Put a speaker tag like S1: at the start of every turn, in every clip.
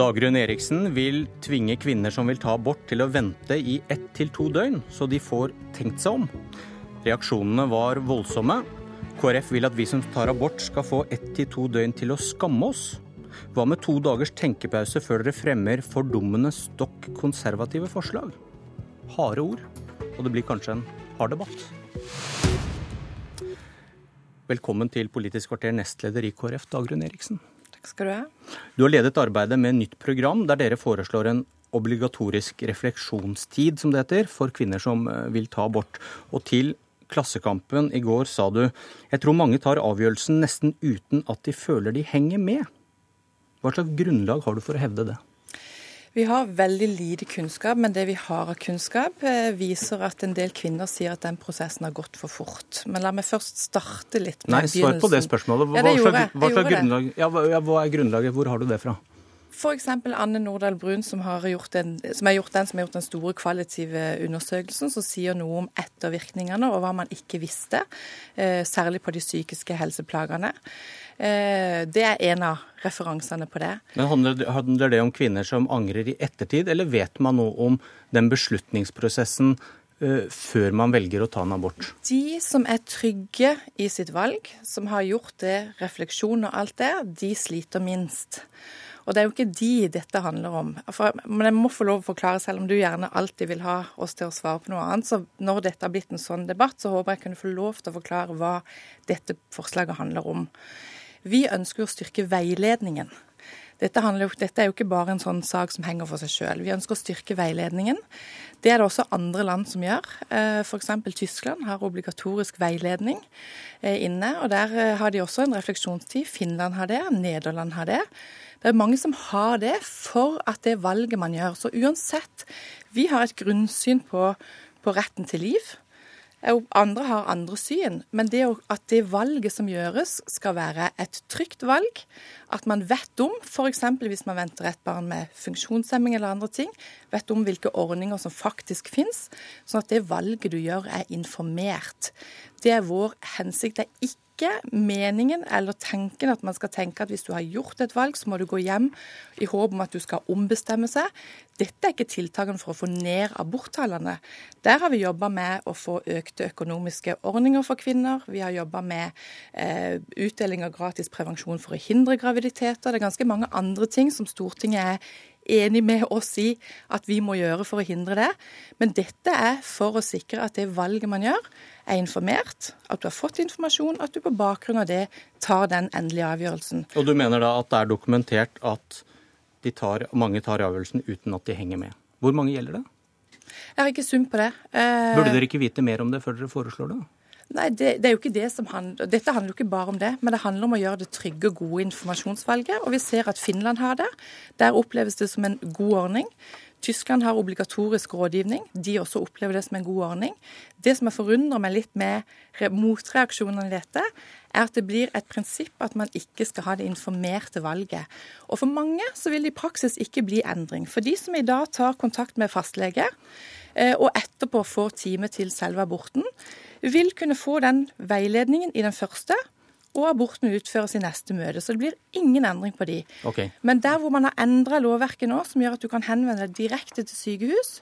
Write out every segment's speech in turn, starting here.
S1: Dagrun Eriksen vil tvinge kvinner som vil ta abort til å vente i ett til to døgn, så de får tenkt seg om. Reaksjonene var voldsomme. KrF vil at vi som tar abort skal få ett til to døgn til å skamme oss. Hva med to dagers tenkepause før dere fremmer fordummende stokk konservative forslag? Harde ord, og det blir kanskje en hard debatt. Velkommen til Politisk kvarter, nestleder i KrF, Dagrun Eriksen.
S2: Takk skal du ha.
S1: Du har ledet arbeidet med nytt program der dere foreslår en obligatorisk refleksjonstid, som det heter, for kvinner som eh, vil ta abort. Og til Klassekampen i går sa du jeg tror mange tar avgjørelsen nesten uten at de føler de henger med. Hva slags grunnlag har du for å hevde det?
S2: Vi har veldig lite kunnskap, men det vi har av kunnskap, eh, viser at en del kvinner sier at den prosessen har gått for fort. Men la meg først starte litt med
S1: Nei,
S2: begynnelsen.
S1: svar på det spørsmålet. Hva,
S2: Ja, det
S1: hva
S2: gjorde
S1: hva
S2: det.
S1: grunnlag, hva, ja, hva er grunnlaget? Hvor har du det fra?
S2: F.eks. Anne Nordahl Brun, som har, gjort den, som har gjort den som har gjort den store kvalitative undersøkelsen, som sier noe om ettervirkningene og hva man ikke visste, eh, særlig på de psykiske helseplagene. Eh, det er en av referansene på det.
S1: Men handler, det om kvinner som angrer i ettertid, eller vet man noe om den beslutningsprosessen eh, før man velger å ta en abort?
S2: De som er trygge i sitt valg, som har gjort det, refleksjon og alt det, de sliter minst. Og det er jo ikke de dette handler om. For, men jeg må få lov å forklare, selv om du gjerne alltid vil ha oss til å svare på noe annet. Så når dette har blitt en sånn debatt, så håper jeg kunne få lov til å forklare hva dette forslaget handler om. Vi ønsker å styrke veiledningen. Dette, handler, dette er jo ikke bare en sånn sak som henger for seg sjøl. Vi ønsker å styrke veiledningen. Det er det også andre land som gjør. F.eks. Tyskland har obligatorisk veiledning eh, inne. og Der eh, har de også en refleksjonstid. Finland har det, Nederland har det. Det er mange som har det for at det valget man gjør. Så uansett, vi har et grunnsyn på, på retten til liv. Andre har andre syn, men det at det valget som gjøres skal være et trygt valg, at man vet om, f.eks. hvis man venter et barn med funksjonshemming eller andre ting, vet om hvilke ordninger som faktisk finnes, sånn at det valget du gjør er informert. Det er vår hensikt. Det er ikke meningen eller tanken at man skal tenke at hvis du har gjort et valg, så må du gå hjem i håp om at du skal ombestemme seg. Dette er ikke tiltakene for å få ned aborttallene. Der har vi jobba med å få økte økonomiske ordninger for kvinner. Vi har jobba med eh, utdeling av gratis prevensjon for å hindre graviditeter. Det er ganske mange andre ting som Stortinget er enig med oss i at vi må gjøre for å hindre det. Men dette er for å sikre at det valget man gjør, er informert, at du har fått informasjon, at du på bakgrunn av det tar den endelige avgjørelsen.
S1: Og du mener da at det er dokumentert at de tar, mange tar avgjørelsen uten at de henger med. Hvor mange gjelder det?
S2: Jeg har ikke sum på det. Eh,
S1: Burde dere ikke vite mer om det før dere foreslår det?
S2: Nei, det, det er jo ikke det som handler, Dette handler jo ikke bare om det, men det handler om å gjøre det trygge og gode informasjonsvalget. Og vi ser at Finland har det. Der oppleves det som en god ordning. Tyskland har obligatorisk rådgivning. De også opplever det som en god ordning. Det som jeg forundrer meg litt med motreaksjonene i dette, er at det blir et prinsipp at man ikke skal ha det informerte valget. Og for mange så vil det i praksis ikke bli endring. For de som i dag tar kontakt med fastlege, eh, og etterpå får time til selve aborten, vil kunne få den veiledningen i den første, og aborten utføres i neste møte. Så det blir ingen endring på de.
S1: Okay.
S2: Men der hvor man har endra lovverket nå, som gjør at du kan henvende deg direkte til sykehus,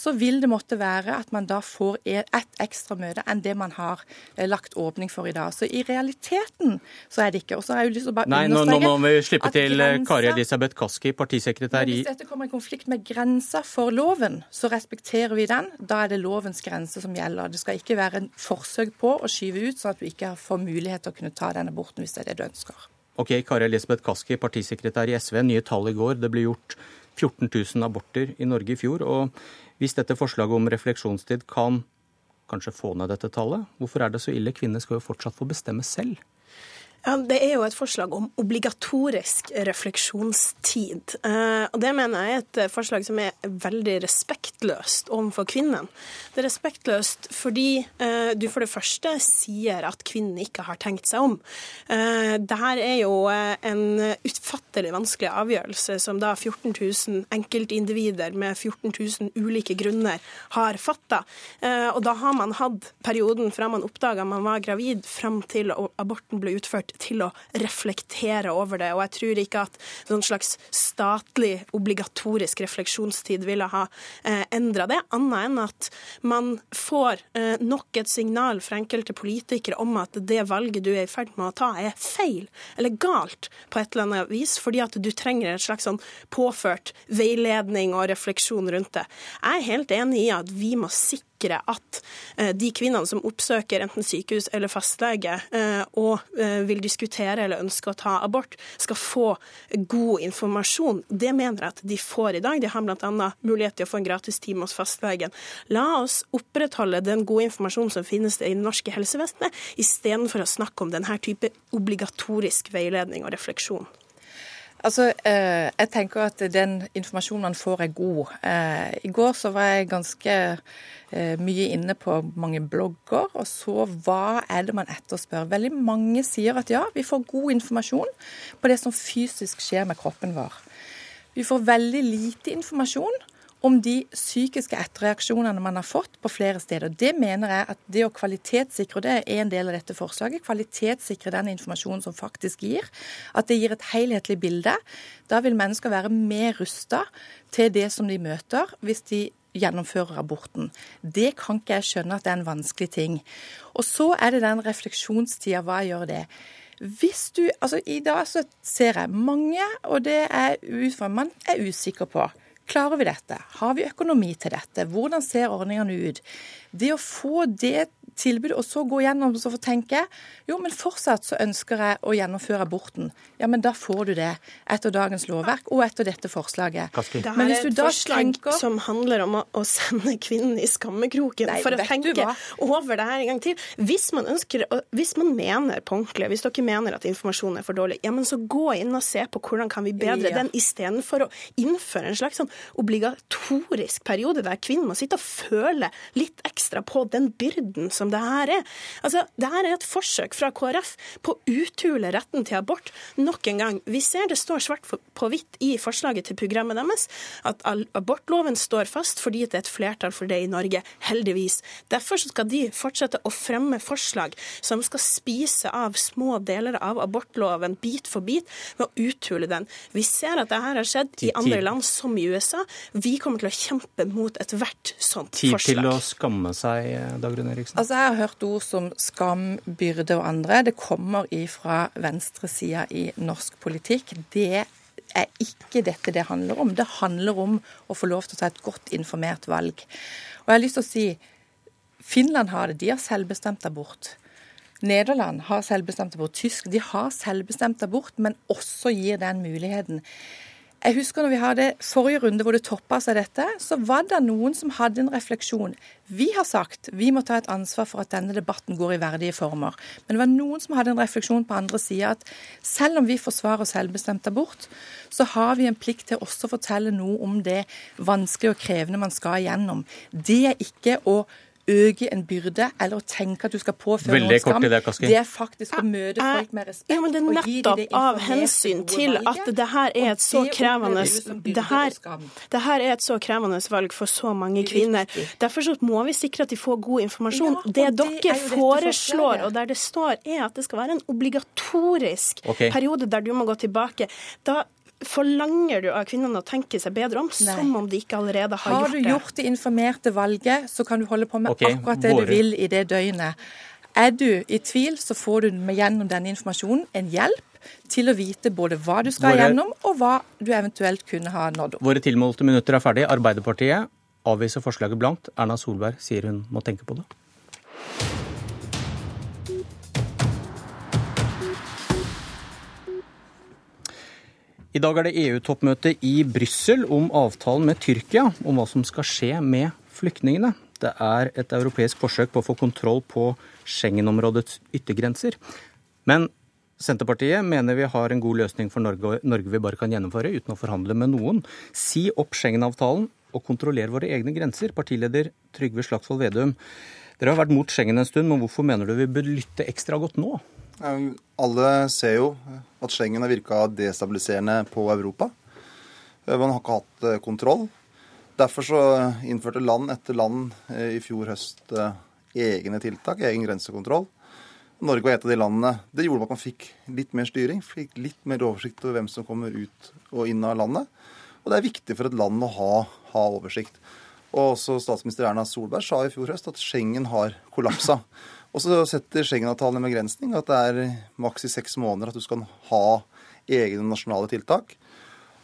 S2: så vil det måtte være at man da får et ekstra møte enn det man har eh, lagt åpning for i dag. Så i realiteten så er det ikke. Og så har jeg jo lyst til å bare
S1: Nei, nå, nå må vi slippe til
S2: grenser,
S1: Kari Elisabeth Kaski, partisekretær i
S2: hvis dette kommer i konflikt med grensa for loven, så respekterer vi den. Da er det lovens grense som gjelder. Det skal ikke være en forsøk på å skyve ut, sånn at du ikke får mulighet til å kunne ta den aborten hvis det er det du ønsker.
S1: Ok, Kari Elisabeth Kaski, partisekretær i SV. Nye tall i går. Det ble gjort 14 000 aborter i Norge i fjor. Og hvis dette forslaget om refleksjonstid kan kanskje få ned dette tallet, hvorfor er det så ille? Kvinner skal jo fortsatt få bestemme selv.
S3: Ja, Det er jo et forslag om obligatorisk refleksjonstid. Eh, og Det mener jeg er et eh, forslag som er veldig respektløst overfor kvinnen. Det er respektløst fordi eh, du for det første sier at kvinnen ikke har tenkt seg om. Dette er jo en utfattelig vanskelig avgjørelse som da 14 000 enkeltindivider med 14 000 ulike grunner har fatta. Og da har man hatt perioden fra man oppdaga man var gravid, fram til aborten ble utført til å reflektere over det. Og jeg tror ikke at noen slags statlig, obligatorisk refleksjonstid ville ha eh, endra det, annet enn at man får eh, nok et signal fra enkelte politikere om at det valget du er i ferd med å ta, er feil eller galt på et eller annet vis, fordi at du trenger en slags sånn påført veiledning og refleksjon rundt det. Jeg er helt enig i at vi må sikre at eh, de kvinnene som oppsøker enten sykehus eller fastlege eh, og eh, vil diskutere eller ønske å ta abort, skal få god informasjon. Det mener jeg at de får i dag. De har bl.a. mulighet til å få en gratis time hos fastlegen. La oss opprettholde den gode informasjonen som finnes i det norske helsevesenet, istedenfor å snakke om denne type obligatorisk veiledning og refleksjon.
S2: Altså, eh, Jeg tenker at den informasjonen man får, er god. Eh, I går så var jeg ganske eh, mye inne på mange blogger, og så hva er det man etterspør. Veldig mange sier at ja, vi får god informasjon på det som fysisk skjer med kroppen vår. Vi får veldig lite informasjon om de psykiske etterreaksjonene man har fått på flere steder. Det mener jeg at det å kvalitetssikre, det er en del av dette forslaget, kvalitetssikre den informasjonen som faktisk gir, at det gir et helhetlig bilde. Da vil mennesker være mer rusta til det som de møter, hvis de gjennomfører aborten. Det kan ikke jeg skjønne at det er en vanskelig ting. Og så er det den refleksjonstida. Hva gjør det? Hvis du, altså I dag så ser jeg mange, og det er ut man er usikker på. Klarer vi dette? Har vi økonomi til dette? Hvordan ser ordningene ut? Det å få det tilbudet, og så gå gjennom og så få tenke jo, men fortsatt så ønsker jeg å gjennomføre aborten. Ja, men da får du det etter dagens lovverk og etter dette forslaget.
S3: Det her er et forslag tenker... som handler om å, sende kvinnen i skammekroken Nei, for å tenke over det her en gang til. Hvis man ønsker, hvis man mener på ordentlig, hvis dere mener at informasjonen er for dårlig, ja, men så gå inn og se på hvordan kan vi bedre ja. den, istedenfor å innføre en slags sånn obligatorisk periode der kvinnen må sitte og føle litt ekstra på den byrden som det her er. Altså, det her er et forsøk fra KrF på å uthule retten til abort nok en gang. Vi ser det står svart på hvitt i forslaget til programmet deres at abortloven står fast fordi det er et flertall for det i Norge, heldigvis. Derfor skal de fortsette å fremme forslag som skal spise av små deler av abortloven bit for bit ved å uthule den. Vi ser at dette har skjedd i andre land, som i USA. Vi kommer til å kjempe mot ethvert sånt forslag.
S1: Tid til å skamme seg, Dagrun Eriksen?
S2: Altså, Jeg har hørt ord som skam, byrde og andre. Det kommer ifra venstresida i norsk politikk. Det er ikke dette det handler om. Det handler om å få lov til å ta et godt informert valg. Og jeg har lyst til å si Finland har det. De har selvbestemt abort. Nederland har selvbestemt abort. Tysk de har selvbestemt abort, men også gir den muligheten. Jeg husker når vi hadde forrige runde hvor det toppa seg dette, så var det noen som hadde en refleksjon. Vi har sagt vi må ta et ansvar for at denne debatten går i verdige former. Men det var noen som hadde en refleksjon på andre sida at selv om vi forsvarer selvbestemt abort, så har vi en plikt til også å fortelle noe om det vanskelige og krevende man skal igjennom. Det er ikke å øke en byrde eller å tenke at du skal påføre
S1: Veldig noen skam. Det,
S2: det, er faktisk å møte folk med respekt.
S3: Ja, men det er nettopp de av hensyn til at det her er et så krevende det her, det her er et så krevende valg for så mange kvinner. Derfor så må vi sikre at de får god informasjon. Ja, det dere foreslår, og der det står, er at det skal være en obligatorisk okay. periode der du må gå tilbake. Da Forlanger du av kvinnene å tenke seg bedre om, Nei. som om de ikke allerede har,
S2: har
S3: gjort det?
S2: Har du gjort det informerte valget, så kan du holde på med okay, akkurat det våre. du vil i det døgnet. Er du i tvil, så får du gjennom denne informasjonen en hjelp til å vite både hva du skal våre, gjennom, og hva du eventuelt kunne ha nådd
S1: opp. Våre tilmålte minutter er ferdig. Arbeiderpartiet avviser forslaget blankt. Erna Solberg sier hun må tenke på det. I dag er det EU-toppmøte i Brussel om avtalen med Tyrkia om hva som skal skje med flyktningene. Det er et europeisk forsøk på å få kontroll på Schengen-områdets yttergrenser. Men Senterpartiet mener vi har en god løsning for Norge, Norge vi bare kan gjennomføre uten å forhandle med noen. Si opp Schengen-avtalen og kontroller våre egne grenser. Partileder Trygve Slagsvold Vedum, dere har vært mot Schengen en stund, men hvorfor mener du vi bør lytte ekstra godt nå?
S4: Alle ser jo at Schengen har virka destabiliserende på Europa. Man har ikke hatt eh, kontroll. Derfor så innførte land etter land eh, i fjor høst eh, egne tiltak, egen grensekontroll. Norge var et av de landene. Det gjorde at man fikk litt mer styring, fikk litt mer oversikt over hvem som kommer ut og inn av landet. Og det er viktig for et land å ha, ha oversikt. Og også statsminister Erna Solberg sa i fjor høst at Schengen har kollapsa. Og så setter Schengen-avtalen en begrensning at det er maks i seks måneder at du skal ha egne nasjonale tiltak.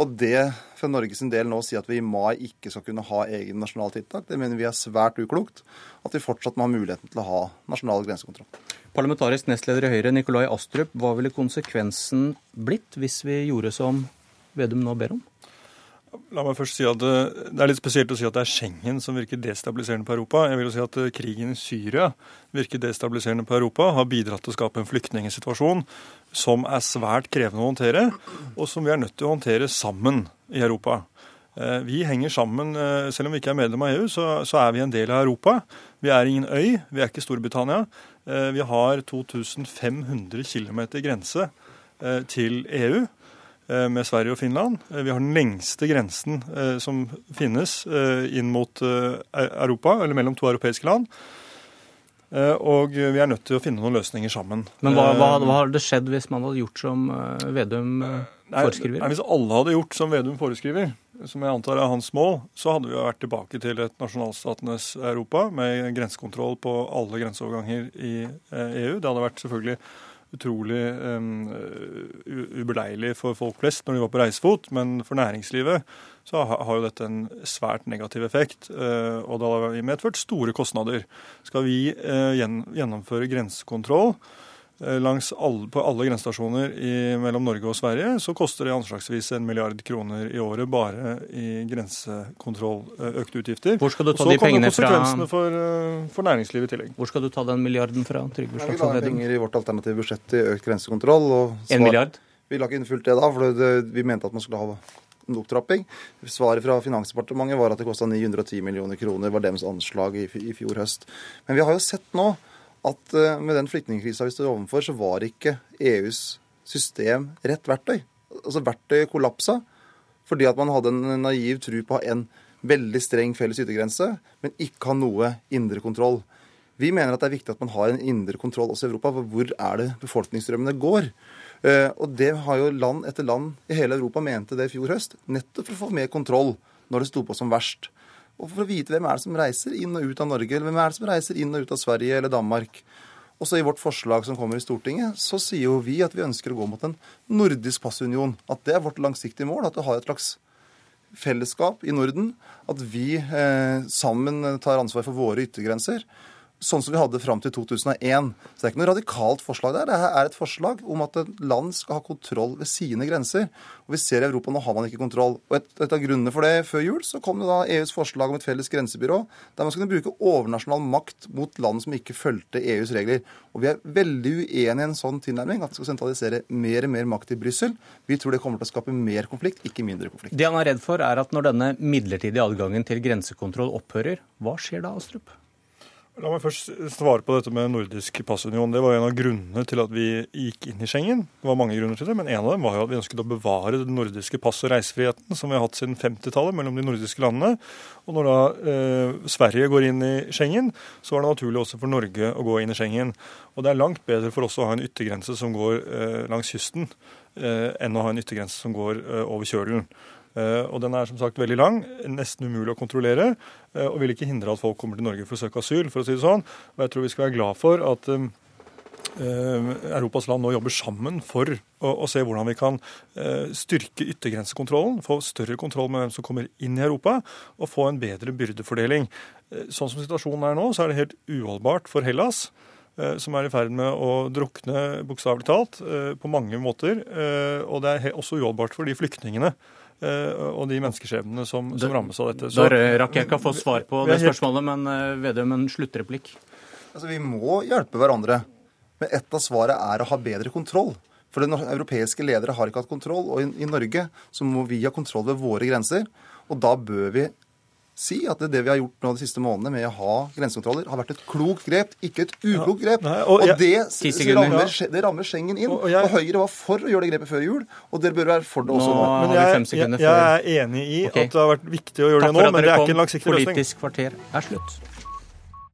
S4: Og det for Norges del nå å si at vi i mai ikke skal kunne ha egne nasjonale tiltak, det mener vi er svært uklokt. At vi fortsatt må ha muligheten til å ha nasjonal grensekontroll.
S1: Parlamentarisk nestleder i Høyre, Nikolai Astrup, hva ville konsekvensen blitt hvis vi gjorde som Vedum nå ber om?
S5: La meg først si at eh, Det er litt spesielt å si at det er Schengen som virker destabiliserende på Europa. Jeg vil jo si at eh, Krigen i Syria virker destabiliserende på Europa, har bidratt til å skape en flyktningsituasjon som er svært krevende å håndtere, og som vi er nødt til å håndtere sammen i Europa. Eh, vi henger sammen, Selv om vi ikke er medlem av EU, så, er vi en del av Europa. Vi er ingen øy, vi er ikke Storbritannia. Vi har 2500 km grense til EU. Eh, med Sverige og Finland. Eh, vi har den lengste grensen eh, som finnes inn mot Europa, eller mellom to europeiske land. Og vi er nødt til å finne noen løsninger sammen.
S1: Men hva, hva, hva hadde skjedd hvis man hadde gjort som Vedum foreskriver?
S5: Nei, hvis alle hadde gjort som Vedum foreskriver, som jeg antar er hans mål, så hadde vi vært tilbake til et nasjonalstatenes Europa med grensekontroll på alle grenseoverganger i EU. Det hadde vært selvfølgelig utrolig um, ubeleilig for folk flest når de var på reisefot, men for næringslivet så har, jo dette en svært negativ effekt. Uh, og det har medført store kostnader. Skal vi uh, gjennomføre grensekontroll Eh, langs alle, på alle grensestasjoner mellom Norge og Sverige, så koster det anslagsvis en milliard kroner i året bare i grensekontroll, eh, økte utgifter.
S1: Hvor skal du ta de pengene fra?
S5: konsekvensene for, eh, for, næringslivet i tillegg.
S1: Hvor skal du ta den milliarden fra?
S4: Trygve ja, Vi la penger i vårt alternative budsjett til økt grensekontroll.
S1: Og svar, en milliard?
S4: Vi la ikke innfylt det da, for det, vi mente at man skulle ha en opptrapping. Svaret fra Finansdepartementet var at det kosta 910 millioner kroner, var deres anslag i, i fjor høst. Men vi har jo sett nå at eh, med den flyktningkrisa vi står overfor, så var ikke EUs system rett verktøy. Altså Verktøyet kollapsa fordi at man hadde en naiv tro på en veldig streng felles yttergrense, men ikke ha noe indre kontroll. Vi mener at det er viktig at man har en indre kontroll også i Europa. for Hvor er det befolkningsstrømmene går? Eh, og det har jo land etter land i hele Europa mente det i fjor høst. Nettopp for å få mer kontroll når det sto på som verst og for å vite hvem er det som reiser inn og ut av Norge, eller hvem er det som reiser inn og ut av Sverige eller Danmark. Også i vårt forslag som kommer i Stortinget, så sier jo vi at vi ønsker å gå mot en nordisk passunion. At det er vårt langsiktige mål. At du har et slags fellesskap i Norden. At vi eh, sammen tar ansvar for våre yttergrenser sånn som vi hadde fram til 2001. Så det er ikke noe radikalt forslag der. Det er et forslag om at et land skal ha kontroll ved sine grenser. Og vi ser i Europa nå har man ikke kontroll. Og et, et av grunnene for det før jul så kom det da EUs forslag om et felles grensebyrå, der man skulle bruke overnasjonal makt mot land som ikke fulgte EUs regler. Og vi er veldig uenig i en sånn tilnærming, at vi skal sentralisere mer og mer makt i Brussel. Vi tror det kommer til å skape mer konflikt, ikke mindre konflikt.
S1: Det han er redd for, er at når denne midlertidige adgangen til grensekontroll opphører, hva skjer da, Astrup?
S5: La meg først svare på dette med nordisk passunion. Det var en av grunnene til at vi gikk inn i Schengen. Det var mange grunner til det, men en av dem var jo at vi ønsket å bevare den nordiske pass- og reisefriheten som vi har hatt siden 50-tallet mellom de nordiske landene. Og når da eh, Sverige går inn i Schengen, så var det naturlig også for Norge å gå inn i Schengen. Og det er langt bedre for oss å ha en yttergrense som går eh, langs kysten, eh, enn å ha en yttergrense som går eh, over kjølen. Eh, og den er som sagt veldig lang, nesten umulig å kontrollere, eh, og vil ikke hindre at folk kommer til Norge for å søke asyl, for å si det sånn. Og jeg tror vi skal være glad for at eh, Europas land nå jobber sammen for å, se hvordan vi kan styrke yttergrensekontrollen, få større kontroll med hvem som kommer inn i Europa, og få en bedre byrdefordeling. Sånn som situasjonen er nå, så er det helt uholdbart for Hellas som er i ferd med å drukne, bokstavelig talt, på mange måter. Og det er også uholdbart for de flyktningene og de menneskeskjebnene som, som, rammes av dette.
S1: Så, da rakk jeg ikke å få svar på det spørsmålet, men eh, Vedum, en sluttreplikk.
S4: Altså, Vi må hjelpe hverandre. Men ett av svaret er å ha bedre kontroll. For den europeiske ledere har ikke hatt kontroll. Og i, i Norge så må vi ha kontroll ved våre grenser. Og da bør vi si at det, det vi har gjort nå de siste månedene med å ha grensekontroller, har vært et klokt grep, ikke et uklokt grep. Ja, nei, og, og det, rammer, det, rammer, Schengen inn. Og, jeg, og, Høyre var for å gjøre det grepet før jul, og dere bør være for det også nå.
S5: nå. Men jeg, jeg, jeg, er enig i okay. at det har vært viktig å gjøre Takk det nå, men det er ikke en langsiktig løsning.
S1: Politisk kvarter er slutt.